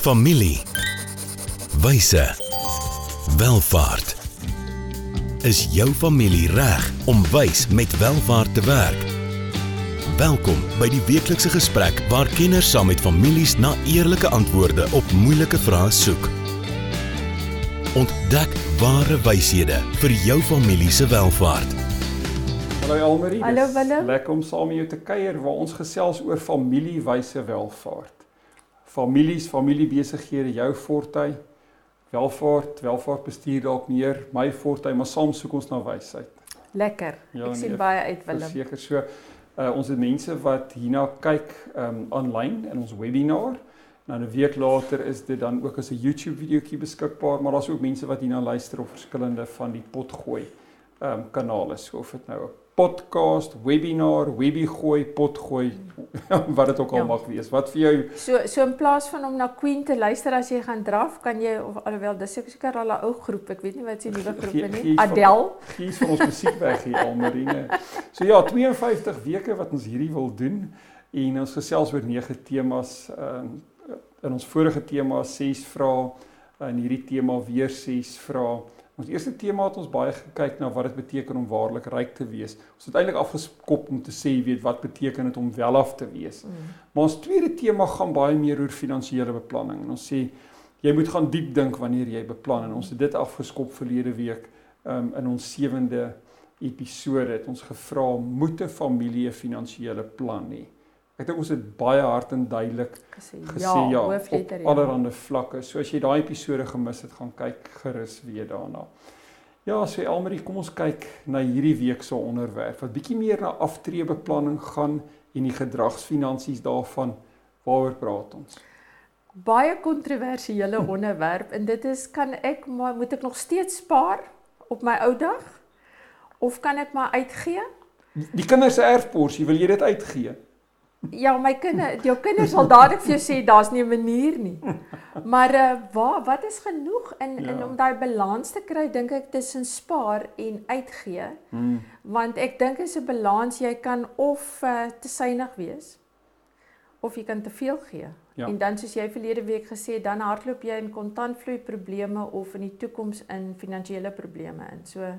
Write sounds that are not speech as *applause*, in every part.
Familie. Wyse. Welvaart. Is jou familie reg om wys met welvaart te werk? Welkom by die weeklikse gesprek waar kenners saam met families na eerlike antwoorde op moeilike vrae soek. Ontdek ware wyshede vir jou familie se welvaart. Hallo Elmarie. Hallo, Willem. Lekker om saam met jou te kuier waar ons gesels oor familiewyse welvaart. Families, familiebesighede, jou fortuin, welvaart, welvaartbestuur dalk meer, my fortuin, maar saam soek ons na wysheid. Lekker. Ja, ek sien nee, baie uit Willem. Verseker so. Uh, ons het mense wat hierna kyk um aanlyn in ons webinar. Nou 'n week later is dit dan ook as 'n YouTube videoetjie beskikbaar, maar daar's ook mense wat hierna luister op verskillende van die potgooi um kanale, so of dit nou 'n podcast, webinar, webigooi, potgooi, *laughs* wat dit ook al Ja. mag wees. Wat vir jou So so in plaas van om na Queen te luister as jy gaan draf, kan jy of alhoewel dis seker al 'n ou groep, ek weet nie wat se nuwe groepe nie. van- Adele. kies van ons musiek weg hier Almarine. So ja, 52 weke wat ons hierdie wil doen en ons gesels oor nege temas. Um, in ons vorige tema 6 vrae en hierdie tema weer 6 vrae. Ons eerste tema het ons baie gekyk na wat dit beteken om waarlik ryk te wees. Ons het eintlik afgeskop om te sê, weet wat beteken dit om welaf te wees. Mm. Maar ons tweede tema gaan baie meer oor finansiële beplanning. En ons sê jy moet gaan diep dink wanneer jy beplan en ons het dit afgeskop verlede week um, in ons sewende episode het ons gevra moet 'n familie 'n finansiële plan hê. Ek dink ons het baie hard en duidelik Gesê, gesê ja, ja, op allerlei vlakke. So as jy daai episode gemis het, gaan kyk gerus weer daarna. Ja, so Elmarie, kom ons kyk na hierdie week se onderwerp wat bietjie meer na aftreebeplanning gaan en die gedragsfinansies daarvan. Waaroor praat ons? Baie kontroversiële *laughs* onderwerp en dit is kan ek maar moet ek nog steeds spaar op my ou dag of kan ek maar uitgee? Die kinders se erfporsie, wil jy dit uitgee? Ja, my kinders, jou kinders sal dadelik vir jou sê daar's nie 'n manier nie. Maar uh waar wat is genoeg in ja. in om daai balans te kry dink ek tussen spaar en uitgee. Hmm. Want ek dink is 'n balans jy kan of uh, te suinig wees of jy kan te veel gee. Ja. En dan soos jy verlede week gesê het, dan hardloop jy in kontantvloei probleme of in die toekoms in finansiële probleme in. So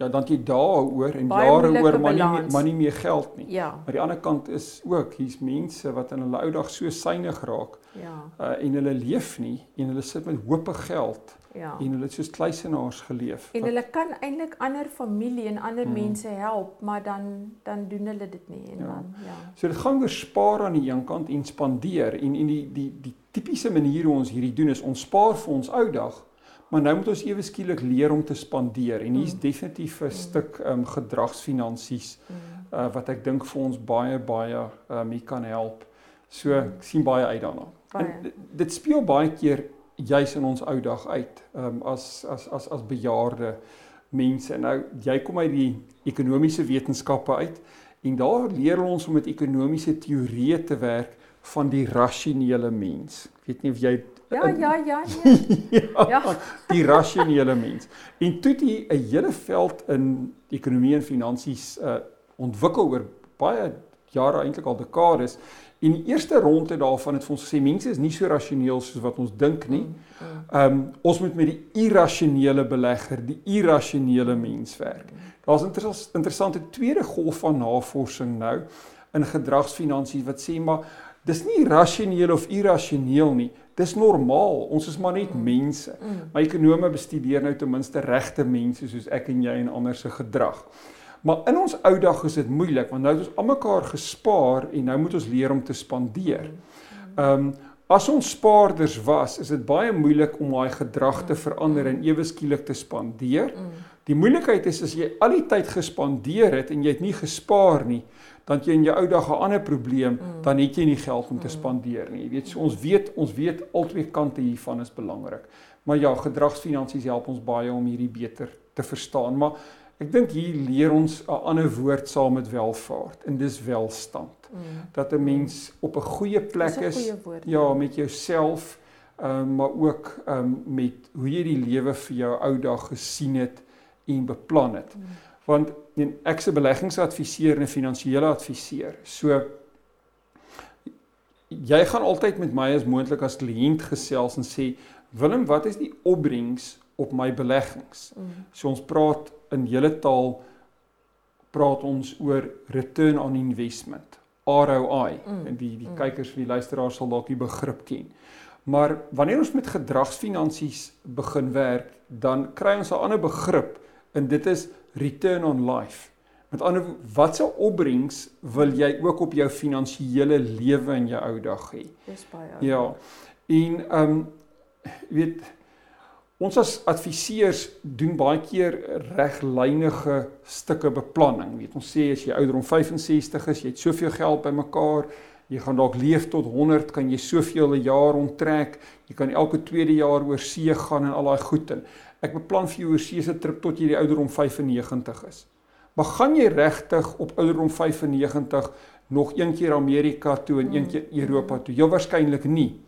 Ja, dan jy daaroor en Baie jare oor maar nie maar nie meer geld nie. ja, Maar die ander kant is ook hier's mense wat in hulle ou dag so synig raak ja, uh, en hulle leef nie en hulle sit met hope geld ja. en hulle het soos kluisenaars geleef. En Wat- hulle kan eintlik ander familie en ander Mm. mense help, maar dan dan doen hulle dit nie en Ja. dan ja. So dit gaan oor spaar aan die een kant en spandeer en en die die die tipiese manier hoe ons hierdie doen is ons spaar vir ons ou dag, maar nou moet ons ewe skielik leer om te spandeer en hier's Mm. definitief 'n Mm. stuk um, gedragsfinansies uh, wat ek dink vir ons baie baie um, hier kan help. So ek sien baie uit daarna. En dit- dit speel baie keer juis in ons ou dag uit um, as as as as bejaarde mense. Nou jy kom uit die ekonomiese wetenskappe uit en daar leer ons om met ekonomiese teorieë te werk van die rasionele mens. Ek weet nie of jy Ja, ja, ja, nee. *laughs* ja, Ja. *laughs* die rasionele mens. En toe het hy 'n hele veld in ekonomie en finansies uh ontwikkel oor baie jare eintlik al dekades. En die eerste ronde daarvan het vir ons gesê mense is nie so rasioneel soos wat ons dink nie. Mm, mm. Ehm um, ons moet met die irrasionele belegger, die irrasionele mens werk. Daar's 'n inter interessante tweede golf van navorsing nou in gedragsfinansies wat sê maar dis nie rasioneel of irrasioneel nie. Dis normaal. Ons is maar net mense. Mm. Maar ekonome bestudeer nou ten minste regte mense soos ek en jy en ander se gedrag. Maar in ons ou dag is dit moeilik want nou het ons almekaar gespaar en nou moet ons leer om te spandeer. Ehm um, as ons spaarders was, is dit baie moeilik om daai gedrag te verander en ewe skielik te spandeer. Die moeilikheid is as jy al die tyd gespandeer het en jy het nie gespaar nie, dan jy in jou ou dag 'n ander probleem, Mm. dan het jy nie geld om te Mm. spandeer nie. Jy weet, so ons weet, ons weet albei kante hiervan is belangrik. Maar ja, gedragsfinansies help ons baie om hierdie beter te verstaan, maar ek dink hier leer ons 'n ander woord saam met welvaart en dis welstand. Mm. Dat 'n mens op 'n goeie plek Dis 'n is, goeie woord. ja, met jouself, um, maar ook um, met hoe jy die lewe vir jou ou dag gesien het en beplan het. Want en ek's 'n beleggingsadviseur en 'n finansiële adviseur. So jy gaan altyd met my as moontlik as kliënt gesels en sê Willem, wat is die opbrengs op my beleggings? Mm. So ons praat in julle taal praat ons oor return on investment, ROI. Mm. En die die mm. kykers en die luisteraars sal dalk die begrip ken. Maar wanneer ons met gedragsfinansies begin werk, dan kry ons 'n ander begrip en dit is return on life. Met ander watse opbrengs wil jy ook op jou finansiële lewe in jou ou dag hê? Dis baie. Ja. En ehm um, weet Ons as adviseurs doen baie keer reglynige stukke beplanning. Weet ons sê as jy ouderdom 65 is, jy het soveel geld bymekaar, jy gaan dalk leef tot 100, kan jy soveel 'n jaar onttrek. Jy kan elke tweede jaar oor see gaan en al daai goed en ek beplan vir jou oor see se trip tot jy die ouderdom 95 is. Maar gaan jy regtig op ouderdom 95 nog een keer Amerika toe en een keer Europa toe? Heel waarskynlik nie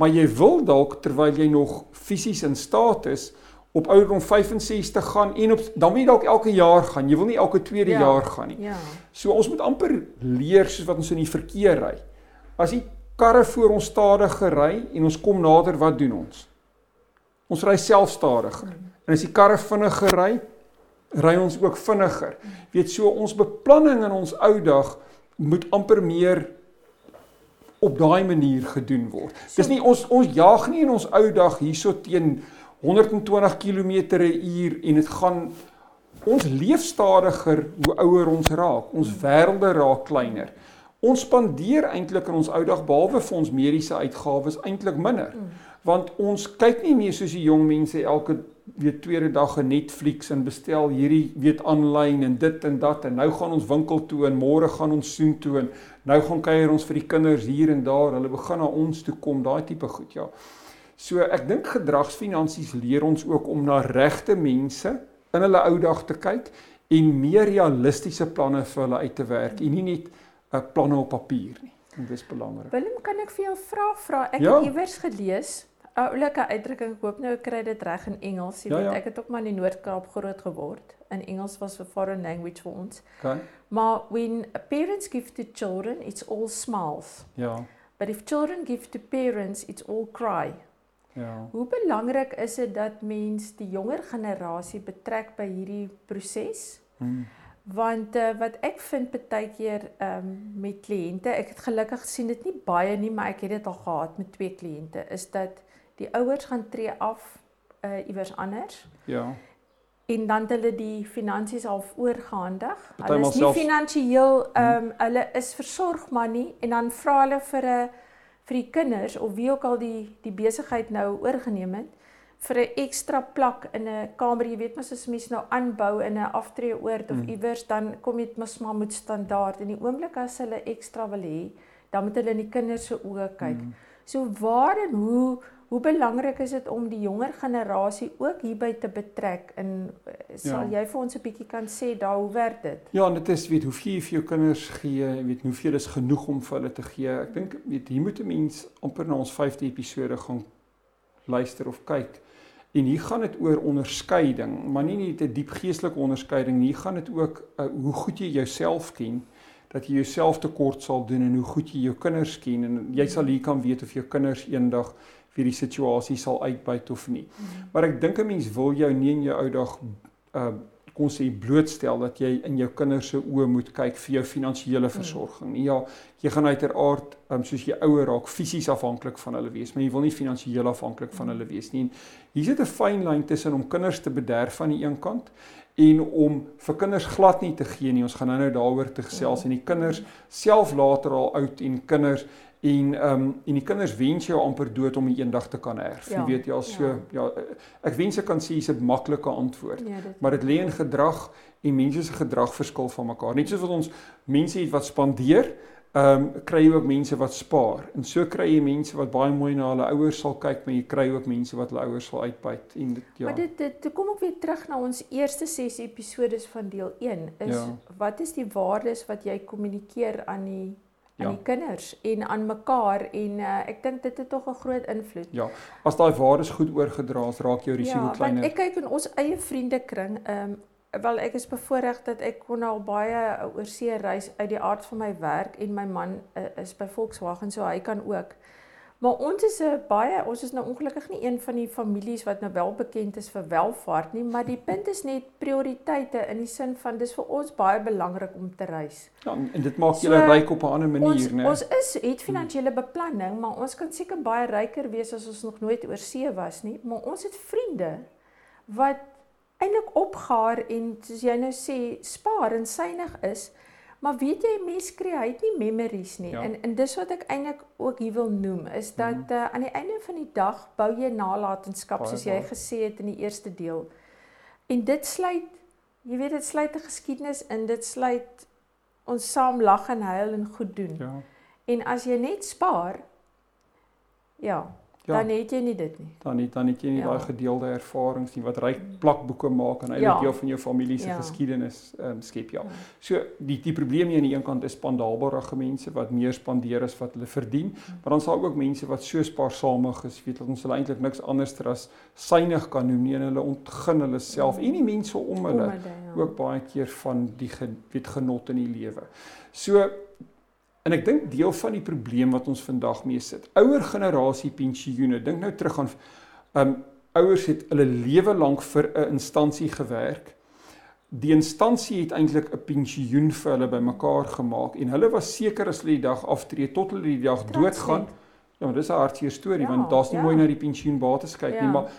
maar jy wil dalk terwyl jy nog fisies in staat is op ouderdom 65 gaan en op dan moet jy dalk elke jaar gaan. Jy wil nie elke tweede ja, jaar gaan nie. Ja. So ons moet amper leer soos wat ons in die verkeer ry. As die karre voor ons stadig ry en ons kom nader, wat doen ons? Ons ry self stadiger. Mm. En as die karre vinniger ry, ry ons ook vinniger. Weet so ons beplanning in ons ou dag moet amper meer op daai manier gedoen word. Dis nie ons ons jag nie in ons ou dag hierso teen 120 km/h en dit gaan ons leef stadiger hoe ouer ons raak. Ons wêrelde raak kleiner. Ons spandeer eintlik in ons ou dag behalwe vir ons mediese uitgawes eintlik minder. Want ons kyk nie meer soos die jong mense elke weet tweede dag 'n Netflix en bestel hierdie weet aanlyn en dit en dat en nou gaan ons winkel toe en môre gaan ons soen toe en nou gaan kuier ons vir die kinders hier en daar. Hulle begin na ons toe kom, daai tipe goed, ja. So ek dink gedragsfinansies leer ons ook om na regte mense in hulle ou dag te kyk en meer realistiese planne vir hulle uit te werk en nie net planne op papier nie. En dis belangrik. Willem, kan ek vir jou 'n vraag vra? Ek ja. het iewers gelees 'n oulike uitdrukking, ek hoop nou ek kry dit reg in Engels. Jy ja, weet, ja. ek het ook maar in die Noord-Kaap groot geword. In Engels was 'n foreign language vir ons. Okay. Maar when parents give to children, it's all smiles. Ja. But if children give to parents, it's all cry. Ja. Hoe belangrik is dit dat mens die jonger generasie betrek by hierdie proses? Hmm. Want uh, wat ek vind baie keer ehm um, met kliënte, ek het gelukkig sien dit nie baie nie, maar ek het dit al gehad met twee kliënte, is dat die ouers gaan tree af uh iewers anders. Ja en dan hulle die finansies half oorgehandig. Hulle is nie finansiëel ehm um, hulle is versorg maar nie en dan vra hulle vir 'n vir die kinders of wie ook al die die besigheid nou oorgeneem het vir 'n ekstra plak in 'n kamer. Jy weet mos as mens nou aanbou in 'n aftreeoord of mm. iewers dan kom dit mos maar moet standaard en die oomblik as hulle ekstra wil hê, dan moet hulle in die kinders se oë kyk. Mm. So waar en hoe Hoe belangrik is dit om die jonger generasie ook hierby te betrek en eh, sal ja. jy vir ons 'n bietjie kan sê daar hoe werk dit? Ja, dit is weet hoe veel jy vir jou kinders gee, weet hoeveel is genoeg om vir hulle te gee. Ek dink weet hier moet 'n mens amper na ons 5de episode gaan luister of kyk. En hier gaan dit oor onderskeiding, maar nie net 'n diep geestelike onderskeiding nie, hier gaan dit ook uh, hoe goed jy jouself ken dat jy jouself tekort sal doen en hoe goed jy jou kinders ken en jy sal hier kan weet of jou kinders eendag vir die situasie sal uitbuit of nie. -hmm. Maar ek dink 'n mens wil jou nie in jou ou dag uh kon sê blootstel dat jy in jou kinders se oë moet kyk vir jou finansiële mhm. versorging. Nie ja, jy gaan uiteraard um, soos jy ouer raak fisies afhanklik van hulle wees, maar jy wil nie finansiëel afhanklik van hulle wees nie. En hier sit 'n fyn lyn tussen om kinders te bederf aan die een kant en om vir kinders glad nie te gee nie. Ons gaan nou-nou daaroor te gesels ja. en die kinders self later al oud en kinders en ehm um, en die kinders wens jou amper dood om eendag te kan erf. Ja, jy weet jy al so ja. ja ek wens ek kan sê dis 'n maklike antwoord. Ja, maar dit lê in gedrag en mense se gedrag verskil van mekaar. Net soos wat ons mense het wat spandeer, ehm um, kry jy ook mense wat spaar. En so kry jy mense wat baie mooi na hulle ouers sal kyk, maar jy kry ook mense wat hulle ouers sal uitbuit en dit ja. Maar dit dit kom ook weer terug na ons eerste 6 episodes van deel 1 is ja. wat is die waardes wat jy kommunikeer aan die aan ja. die kinders en aan mekaar en uh, ek dink dit het tog 'n groot invloed. Ja. As daai waardes goed oorgedra is, raak jou risiko ja, kleiner. Ja, ek kyk in ons eie vriendekring, ehm um, wel ek is bevoorreg dat ek kon al baie oorsee reis uit die aard van my werk en my man uh, is by Volkswagen so hy kan ook. Maar ons is 'n baie ons is nou ongelukkig nie een van die families wat nou wel bekend is vir welvaart nie, maar die punt is net prioriteite in die sin van dis vir ons baie belangrik om te reis. Ja, en dit maak julle so, ryk op 'n ander manier, né? Ons is het finansiële beplanning, maar ons kan seker baie ryker wees as ons nog nooit oor see was nie, maar ons het vriende wat eintlik opgaar en soos jy nou sê, spaar en synig is. Maar weet jy mense kry het nie memories nie. Ja. En en dis wat ek eintlik ook hier wil noem is dat mm. uh, aan die einde van die dag bou jy nalatenskap soos jy gesê het in die eerste deel. En dit sluit jy weet dit sluit 'n geskiedenis in, dit sluit ons saam lag en huil en goed doen. Ja. En as jy net spaar ja, Ja. Dan het jy nie dit nie. Dan het dan het jy nie ja. daai gedeelde ervarings nie wat ryk plakboeke maak en eintlik ja. deel van jou familie se ja. geskiedenis ehm um, skep ja. ja. So die die probleem hier aan die een kant is spandaalbare mense wat meer spandeer as wat hulle verdien, ja. maar dan sal ook mense wat so spaarsamig is, weet dat ons hulle eintlik niks anders as synig kan noem nie en hulle ontgin hulle self ja. en die mense om hulle, om hulle ja. ook baie keer van die weet genot in die lewe. So En ek dink deel van die probleem wat ons vandag mee sit. Ouer generasie pensioene, dink nou terug aan um ouers het hulle lewe lank vir 'n instansie gewerk. Die instansie het eintlik 'n pensioen vir hulle bymekaar gemaak en hulle was seker as hulle die dag aftree tot hulle die dag doodgaan. Ja, maar dis 'n hartseer storie ja, want daar's nie ja. mooi na die pensioenbates kyk ja. nie, maar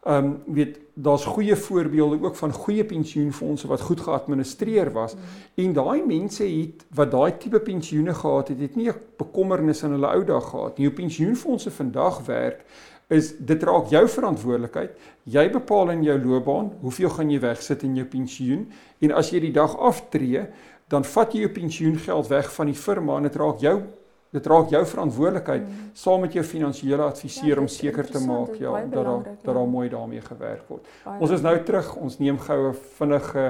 Ehm um, weet daar's goeie voorbeelde ook van goeie pensioenfonde wat goed geadministreer was mm. en daai mense het wat daai tipe pensioene gehad het, het nie 'n bekommernis in hulle ou dae gehad nie. Jou pensioenfonde vandag werk is dit raak jou verantwoordelikheid. Jy bepaal in jou loopbaan hoeveel gaan jy wegsit in jou pensioen en as jy die dag aftree, dan vat jy jou pensioengeld weg van die firma en dit raak jou dit raak jou verantwoordelikheid mm. saam met jou finansiële adviseur ja, om seker te maak ja dat daar dat daar ja. mooi daarmee gewerk word. Baie ons is nou terug, ons neem goue vinnige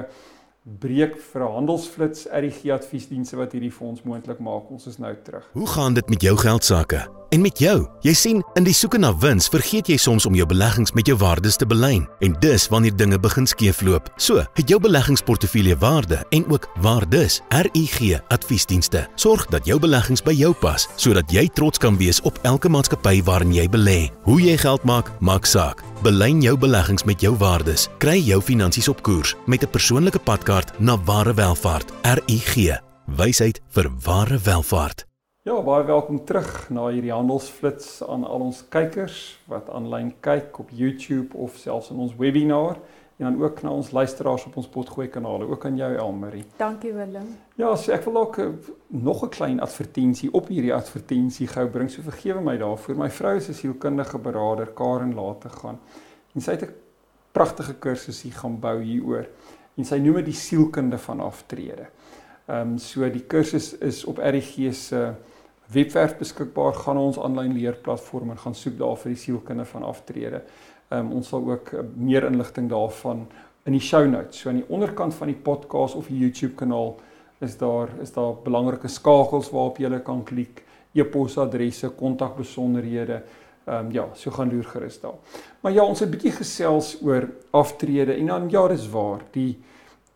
breek vir 'n handelsflits RG adviesdienste wat hierdie fonds moontlik maak. Ons is nou terug. Hoe gaan dit met jou geld sake? En met jou? Jy sien, in die soeke na wins, vergeet jy soms om jou beleggings met jou waardes te belyn. En dis wanneer dinge begin skeefloop. So, het jou beleggingsportefeulje waarde en ook waardes. RUG Adviesdienste sorg dat jou beleggings by jou pas, sodat jy trots kan wees op elke maatskappy waarin jy belê. Hoe jy geld maak, maak saak. Belyn jou beleggings met jou waardes. Kry jou finansies op koers met 'n persoonlike padkaart na ware welvaart. RUG. Wysheid vir ware welvaart. Ja, baie welkom terug na hierdie handelsflits aan al ons kykers wat aanlyn kyk op YouTube of selfs in ons webinar en dan ook na ons luisteraars op ons potgooi kanale, ook aan jou Elmarie. Dankie Willem. Ja, so ek wil ook uh, nog 'n klein advertensie op hierdie advertensie gou bring. So vergewe my daarvoor. My vrou is 'n sielkundige beraader, Karen laat te gaan. En sy het 'n pragtige kursus hier gaan bou hieroor. En sy noem dit die sielkunde van aftrede. Ehm um, so die kursus is op RGG se uh, webwerf beskikbaar gaan ons aanlyn leerplatform en gaan soek daar vir die sielkunde van aftrede. Ehm um, ons sal ook uh, meer inligting daarvan in die show notes. So aan die onderkant van die podcast of die YouTube kanaal is daar is daar belangrike skakels waarop jy kan klik, e-posadresse, kontakbesonderhede. Ehm um, ja, so gaan loer gerus daar. Maar ja, ons het 'n bietjie gesels oor aftrede en dan ja, dis waar. Die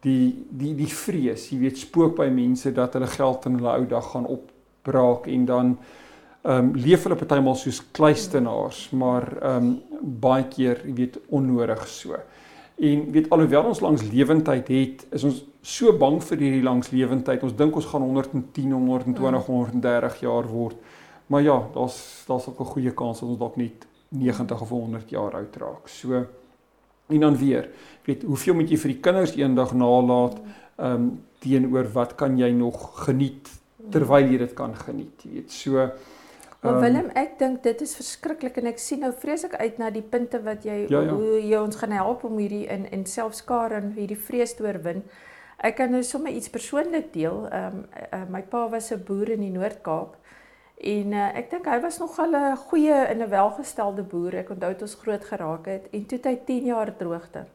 die die die vrees, jy weet, spook by mense dat hulle geld in hulle ou dag gaan op braak en dan ehm um, leef hulle partymal soos kluistenaars, maar ehm um, baie keer, jy weet, onnodig so. En weet alhoewel ons langs lewendheid het, is ons so bang vir hierdie langs lewendheid. Ons dink ons gaan 110, 120, 130 jaar word. Maar ja, daar's daar's ook 'n goeie kans dat ons dalk net 90 of 100 jaar oud raak. So en dan weer, weet, hoeveel moet jy vir die kinders eendag nalat ehm um, teenoor wat kan jy nog geniet terwyl jy dit kan geniet, jy weet. So Maar um, Willem, ek dink dit is verskriklik en ek sien nou vreeslik uit na die punte wat jy ja, ja. hoe jy ons gaan help om hierdie in en selfs Karen hierdie vrees te oorwin. Ek kan nou sommer iets persoonlik deel. Ehm um, uh, my pa was 'n boer in die Noord-Kaap. En uh, ek dink hy was nogal 'n goeie en 'n welgestelde boer. Ek onthou dit ons groot geraak het en toe het hy 10 jaar droogte.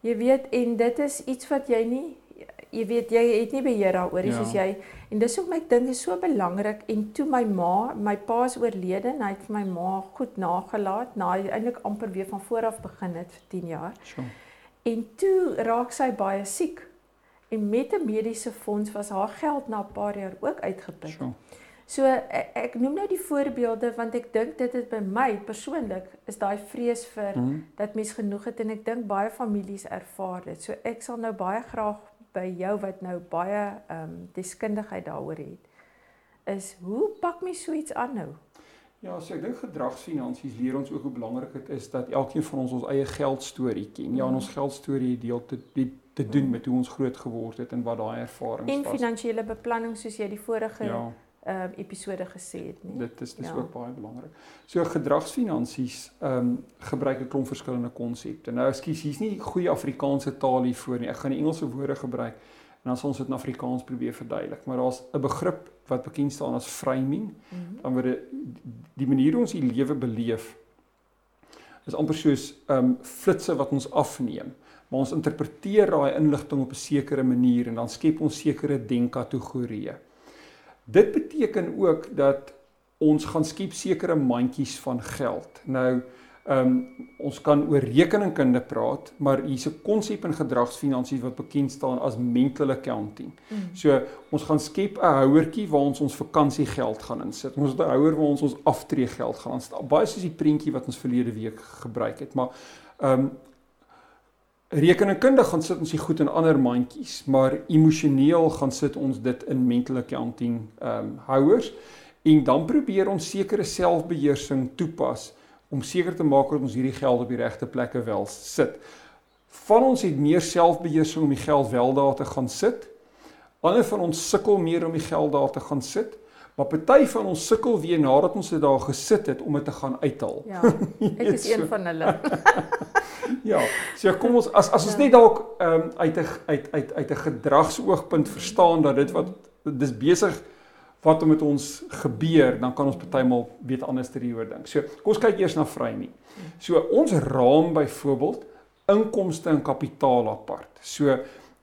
Jy weet en dit is iets wat jy nie jy weet jy het nie beheer daaroor ja. soos jy en dis ook my ding is so belangrik en toe my ma my pa is oorlede en hy het vir my ma goed nagelaat na hy eintlik amper weer van voor af begin het vir 10 jaar. Sure. En toe raak sy baie siek. En met 'n mediese fonds was haar geld na 'n paar jaar ook uitgeput. Sure. So ek, ek noem nou die voorbeelde want ek dink dit is by my persoonlik is daai vrees vir mm dat mens genoeg het en ek dink baie families ervaar dit. So ek sal nou baie graag by jou wat nou baie ehm um, deskundigheid daaroor het is hoe pak mens so iets aan nou? Ja, so ek dink gedragsfinansies leer ons ook hoe belangrik dit is dat elkeen van ons ons eie geldstorie ken. Ja, en ons geldstorie deel te die, te doen met hoe ons groot geword het en wat daai ervarings was. En finansiële beplanning soos jy die vorige ja ehm um, episode gesê het nie. Dit is dis ja. ook baie belangrik. So gedragsfinansies ehm um, gebruik 'n klomp verskillende konsepte. Nou ekskuus, hier's nie goeie Afrikaanse taal hiervoor nie. Ek gaan die Engelse woorde gebruik en dan sal ons dit in Afrikaans probeer verduidelik. Maar daar's 'n begrip wat bekend staan as framing. Mm -hmm. Dan word die manier hoe ons die lewe beleef is amper soos ehm um, flitsse wat ons afneem. Maar ons interpreteer daai inligting op 'n sekere manier en dan skep ons sekere denkkategorieë. Dit beteken ook dat ons gaan skep sekere mandjies van geld. Nou, ehm um, ons kan oor rekeningkunde praat, maar hier's 'n konsep in gedragsfinansies wat bekend staan as mental accounting. Mm. So, ons gaan skep 'n houertjie waar ons ons vakansiegeld gaan insit. Ons het 'n houer waar ons ons aftreegeld gaan insit. Baie soos die prentjie wat ons verlede week gebruik het, maar ehm um, rekeningkundig gaan sit ons die goed in ander mandjies, maar emosioneel gaan sit ons dit in mental accounting ehm um, houers en dan probeer ons sekere selfbeheersing toepas om seker te maak dat ons hierdie geld op die regte plekke wel sit. Van ons het meer selfbeheersing om die geld wel daar te gaan sit. Ander van ons sukkel meer om die geld daar te gaan sit. Maar party van ons sukkel weer nadat ons dit daar gesit het om dit te gaan uithaal. Ja. Ek is *laughs* een van hulle. *laughs* *laughs* ja. So kom ons as as ons ja. net dalk ehm um, uit 'n uit uit uit 'n gedragsoogpunt verstaan dat dit wat dis besig wat met ons gebeur, dan kan ons partymal weet anders hieroor dink. So kom ons kyk eers na vrymie. So ons raam byvoorbeeld inkomste en kapitaal apart. So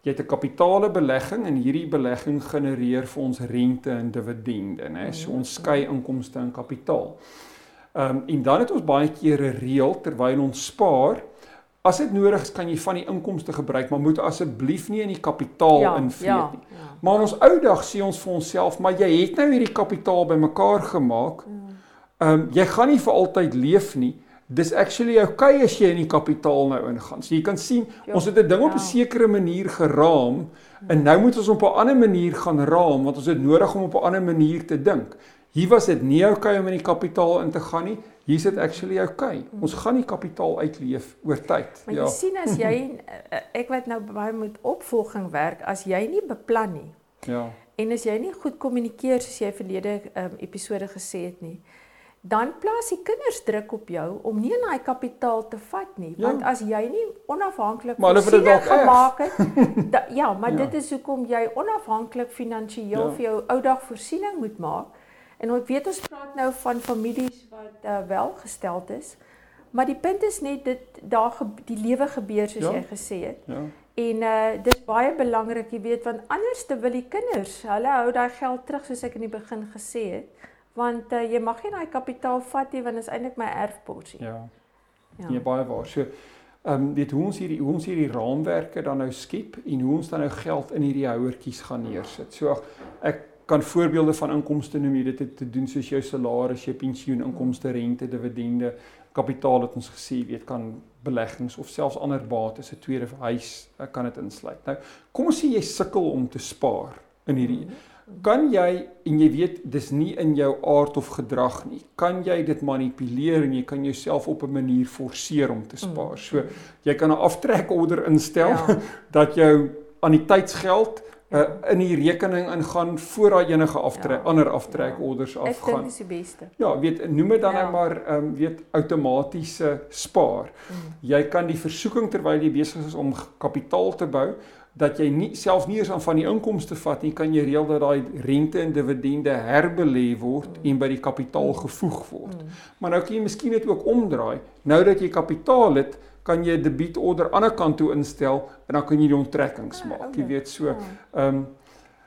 jy het 'n kapitaalbelegging en hierdie belegging genereer vir ons rente en dividende, né? So ons skei inkomste en kapitaal. Ehm um, en dan het ons baie keer 'n reël terwyl ons spaar. As dit nodig is, kan jy van die inkomste gebruik, maar moet asseblief nie in die kapitaal ja, invloed ja, nie. Ja. Maar ons ou dag sê ons vir onsself, maar jy het nou hierdie kapitaal bymekaar gemaak. Mm. Ehm um, jy gaan nie vir altyd leef nie dis actually okay as jy in die kapitaal nou ingaan. So jy kan sien ja, ons het 'n ding op 'n ja. sekere manier geraam en nou moet ons op 'n ander manier gaan raam want ons het nodig om op 'n ander manier te dink. Hier was dit nie okay om in die kapitaal in te gaan nie. Hier is dit actually okay. Ons gaan die kapitaal uitleef oor tyd. Maar jy ja. sien as jy *laughs* eh, ek weet nou baie met opvolging werk as jy nie beplan nie. Ja. En as jy nie goed kommunikeer soos jy verlede um, episode gesê het nie dan plaas die kinders druk op jou om nie daai kapitaal te vat nie ja. want as jy nie onafhanklik gemaak het da, ja maar ja. dit is hoekom jy onafhanklik finansiëel ja. vir jou ou dag voorsiening moet maak en ek weet ons praat nou van families wat uh, welgesteld is maar die punt is net dit daar die lewe gebeur soos ja. jy gesê het ja. En uh dis baie belangrik, jy weet, want anders te wil die kinders, hulle hou daai geld terug soos ek in die begin gesê het want uh, jy mag nie daai kapitaal vat nie want dit is eintlik my erfporsie. Ja. Ja. Nee, baie waar. So ehm um, weet hoe ons hierdie hoe ons hierdie raamwerke dan nou skep en hoe ons dan nou geld in hierdie houertjies gaan neersit. So ek kan voorbeelde van inkomste noem jy dit te, te doen soos jou salaris, jou pensioen, inkomste, rente, dividende, kapitaal wat ons gesê weet kan beleggings of selfs ander bates, 'n tweede huis kan dit insluit. Nou, kom ons sê jy sukkel om te spaar in hierdie mm kan jy en jy weet dis nie in jou aard of gedrag nie. Kan jy dit manipuleer en jy kan jouself op 'n manier forceer om te spaar. So jy kan 'n aftrekorder instel ja. *laughs* dat jou anniteitsgeld uh, in die rekening ingaan voor daar enige aftrek ja. ander aftrekorders ja. afgaan. Dit is die beste. Ja, weet noem dit dan ja. nou maar ehm um, weet outomatiese spaar. Mm. Jy kan die versoeking terwyl jy besig is om kapitaal te bou dat jy nie self nie eens aan van die inkomste vat nie, kan jy reël dat daai rente en dividende herbelê word mm. en by die kapitaal gevoeg word. Mm. Maar nou kan jy miskien dit ook omdraai. Nou dat jy kapitaal het, kan jy 'n debietorder aan die ander kant toe instel en dan kan jy die onttrekkings ja, maak. Jy weet so. Ja. Ehm um,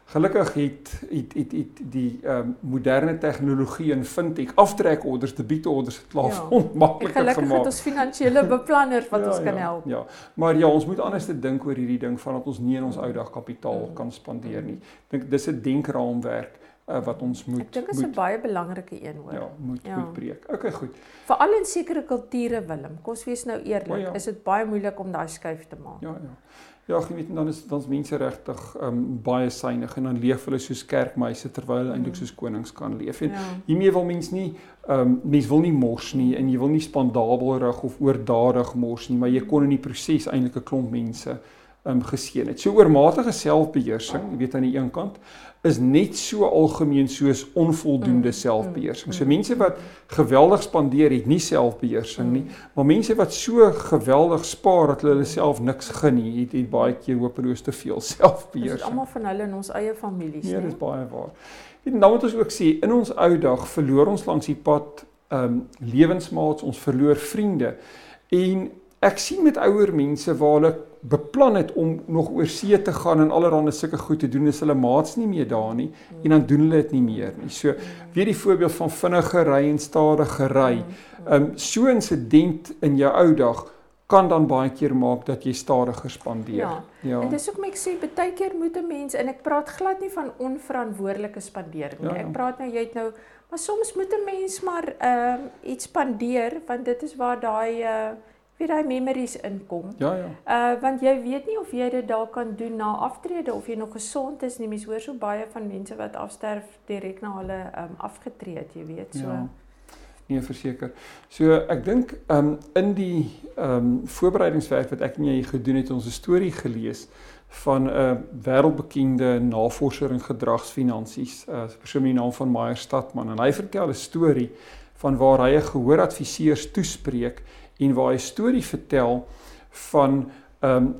Gelukkig het het het, het die ehm um, moderne tegnologie en fintech aftrekorders, debietorders klaar ja. *laughs* onmakliker gemaak. Gelukkig het ons finansiële *laughs* beplanners wat ja, ons kan ja, help. Ja. Maar ja, ons moet anders te dink oor hierdie ding van dat ons nie in ons ou dag kapitaal kan spandeer nie. Ek dink dis 'n denkraamwerk uh, wat ons moet Ek dink dit is 'n baie belangrike een hoor. Ja, moet ja. moet breek. Okay, goed. Veral in sekere kulture Willem, kom ons wees nou eerlik, ja. is dit baie moeilik om daai skuif te maak. Ja, ja. Ja, ek weet dan is dan's mense regtig um baie synig en dan leef hulle soos kerkmeise terwyl hulle mm. eintlik soos konings kan leef. En ja. hiermee wil mens nie um mens wil nie mors nie en jy wil nie spandabelrig of oordadig mors nie, maar jy kon in die proses eintlik 'n klomp mense um geseën het. So oormatige selfbeheersing, jy weet aan die een kant, is net so algemeen soos onvoldoende mm, selfbeheersing. So mm. mense wat geweldig spandeer het nie selfbeheersing nie, mm. maar mense wat so geweldig spaar dat hulle self niks gun nie, het, het baie keer hopeloos te veel *laughs* selfbeheersing. Dit is almal van hulle in ons eie families, nee. Ja, dis baie waar. En nou moet ons ook sê, in ons ou dag verloor ons langs die pad ehm um, lewensmaats, ons verloor vriende. En ek sien met ouer mense waar hulle beplan het om nog oor see te gaan en allerlei sulke goed te doen, is hulle maats nie meer daar nie en dan doen hulle dit nie meer nie. So weer die voorbeeld van vinnige ry en stadige ry. Ehm um, so 'n insident in jou ou dag kan dan baie keer maak dat jy stadiger spandeer. Ja. ja. En dis ook ek sê baie keer moet 'n mens en ek praat glad nie van onverantwoordelike spandering nie. Ja, ja. Ek praat nou jy het nou maar soms moet 'n mens maar ehm um, iets spandeer want dit is waar daai uh wie daai memories inkom. Ja ja. Uh want jy weet nie of jy dit daar kan doen na aftrede of jy nog gesond is nie. Mens hoor so baie van mense wat afsterf direk na hulle um afgetree het, jy weet so. Ja. Nee, verseker. So ek dink um in die um voorbereidingswerk wat ek en jy gedoen het, ons 'n storie gelees van 'n uh, wêreldbekende navorser in gedragsfinansies, 'n uh, persoon met die naam van Meyer Stadman en hy vertel 'n storie van waar hy 'n gehooradviseurs toespreek en waar hy 'n storie vertel van 'n um,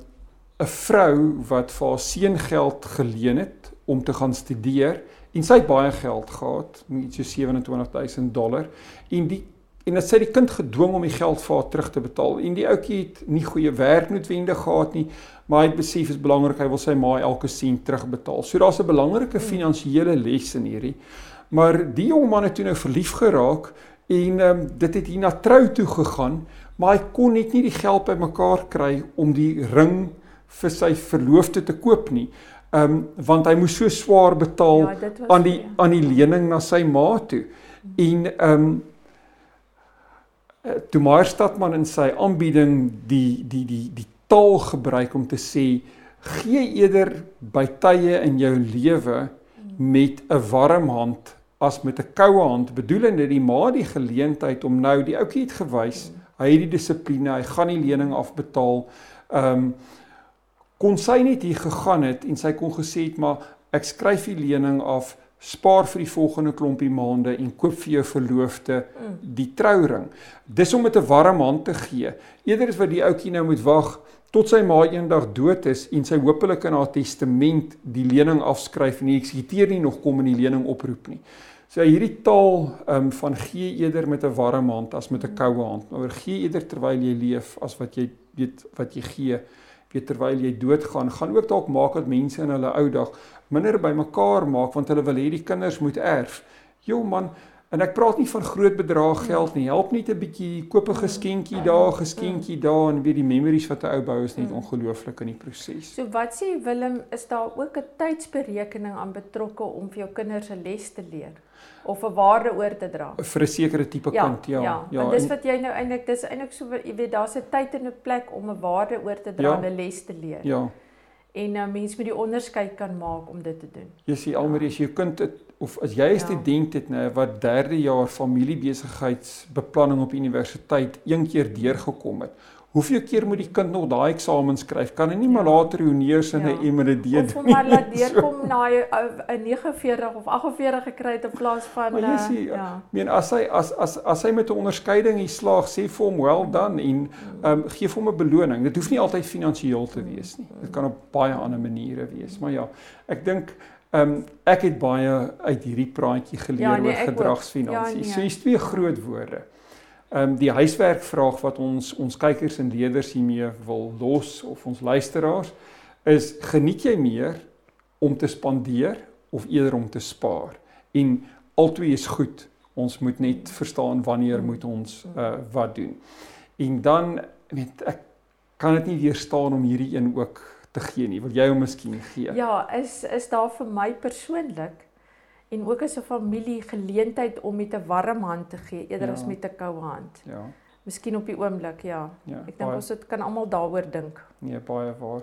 'n vrou wat vir haar seun geld geleen het om te gaan studeer en sy het baie geld gehad, iets so 27000 dollar en die en dit sê die kind gedwing om die geld vir haar terug te betaal en die ouetjie het nie goeie werk noodwendig gehad nie maar hy het besef is belangrik hy wil sy ma elke sent terugbetaal. So daar's 'n belangrike hmm. finansiële les in hierdie. Maar die jong man het toe nou verlief geraak en um, dit het hier na trou toe gegaan maar hy kon net nie die geld bymekaar kry om die ring vir sy verloofde te koop nie. Ehm um, want hy moes so swaar betaal ja, aan die aan die lening na sy ma toe. En ehm um, toe maar stadman in sy aanbieding die die die die taal gebruik om te sê gee eerder by tye in jou lewe met 'n warm hand as met 'n koue hand bedoelende die ma die geleentheid om nou die ouetjie het gewys mm hy het die dissipline, hy gaan die lening afbetaal. Ehm um, kon sy net hier gegaan het en sy kon gesê het maar ek skryf die lening af, spaar vir die volgende klompie maande en koop vir jou verloofde die trouring. Dis om met 'n warm hand te gee. Eerder is wat die ouetjie nou moet wag tot sy ma eendag dood is en sy hopelik in haar testament die lening afskryf en nie eksekuteer nie nog kom en die lening oproep nie. So hierdie taal um, van gee eerder met 'n warm hand as met 'n koue hand. Maar gee eerder terwyl jy leef as wat jy weet wat jy gee weet terwyl jy doodgaan. Gaan ook dalk maak dat mense in hulle ou dag minder bymekaar maak want hulle wil hê die kinders moet erf. Jo man, En ek praat nie van groot bedrag geld nie. Help net 'n bietjie koop 'n geskenkie daar, geskenkie daar en weet die memories wat 'n ou bou is net mm. ongelooflik in die proses. So wat sê Willem, is daar ook 'n tydsberekening aan betrokke om vir jou kinders 'n les te leer of 'n waarde oor te dra? Vir 'n sekere tipe ja, kind, ja. Ja, ja. Want dis wat jy nou eintlik dis eintlik so jy weet daar's 'n tyd en 'n plek om 'n waarde oor te dra ja, en 'n les te leer. Ja. En nou uh, mense moet die onderskeid kan maak om dit te doen. Jy sien almal as jou kind het of as jy 'n ja. student het nê wat derde jaar familiebesigheidsbeplanning op universiteit een keer deurgekom het. Hoeveel keer moet die kind nog daai eksamen skryf? Kan hy nie ja. maar later honeurs in 'n ja. MD doen? Of maar laat *laughs* deurkom na 'n 49 of 48 gekry het in plaas van maar jy sien, uh, ja. Meen as hy as as as hy met 'n onderskeiding hier slaag, sê vir hom well done en ehm um, gee hom 'n beloning. Dit hoef nie altyd finansiëel te wees nie. Dit kan op baie ander maniere wees. Maar ja, ek dink Ehm um, ek het baie uit hierdie praatjie geleer ja, nee, oor gedragsfinansies. Ja, nee. So hier's twee groot woorde. Ehm um, die huiswerkvraag wat ons ons kykers en leerders hiermee wil los of ons luisteraars is geniet jy meer om te spandeer of eerder om te spaar. En albei is goed. Ons moet net verstaan wanneer moet ons uh wat doen. En dan weet ek kan dit nie weerstaan om hierdie een ook te gee nie. Wil jy hom miskien gee? Ja, is is daar vir my persoonlik en ook as 'n familie geleentheid om met 'n warm hand te gee eerder ja. as met 'n koue hand. Ja. Miskien op die oomblik, ja. ja ek dink ons dit kan almal daaroor dink. Nee, baie waar.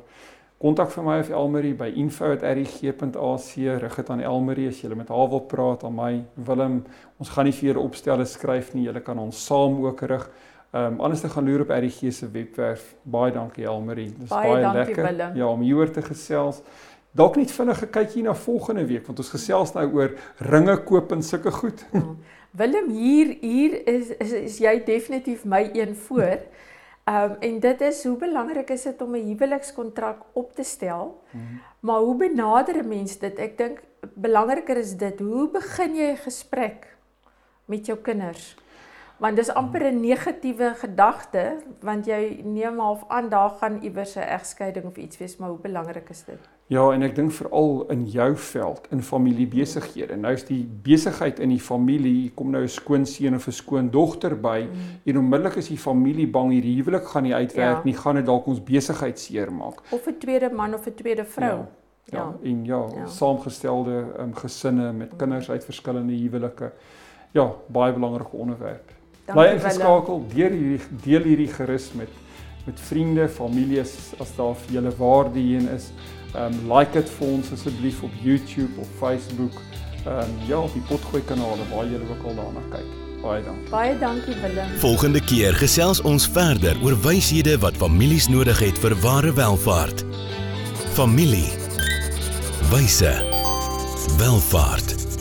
Kontak vir my of Elmarie by info@rg.ac. Rig dit aan Elmarie as jy met haar wil praat, aan my Willem. Ons gaan nie vir julle opstelle skryf nie. Julle kan ons saam ook rig. Ehm um, anders te gaan loer op RG se webwerf. Baie dankie Elmarie. Dis baie, baie dankie, lekker. Willem. Ja, om hieroor te gesels. Dalk net vinnig 'n kykie na volgende week want ons gesels nou oor ringe koop en sulke goed. Ja. Willem hier hier is, is is jy definitief my een voor. Ehm um, en dit is hoe belangrik is dit om 'n huwelikskontrak op te stel. Mm -hmm. Maar hoe benader 'n mens dit? Ek dink belangriker is dit hoe begin jy 'n gesprek met jou kinders? Want dis amper 'n negatiewe gedagte want jy neem half aan daar gaan iewers 'n egskeiding of iets wees maar hoe belangrik is dit Ja en ek dink veral in jou veld in familiebesighede nou is die besigheid in die familie kom nou 'n skoonseun of 'n skoondogter by mm. en onmiddellik is die familie bang hierdie huwelik gaan nie uitwerk ja. nie gaan dit dalk ons besigheid seermaak of 'n tweede man of 'n tweede vrou ja. Ja, ja, en ja, ja. saamgestelde um, gesinne met kinders uit verskillende huwelike. Ja, baie belangrike onderwerp. Bly ingeskakel, deel hierdie deel hierdie gerus met met vriende, families as daar vir julle waarde hierin is. Um like dit vir ons asseblief op YouTube of Facebook. Um ja, op die potgooi kanale waar julle ook al daarna kyk. Baie dankie. Baie dankie Willem. Volgende keer gesels ons verder oor wyshede wat families nodig het vir ware welvaart. Familie. Wyse. Welvaart.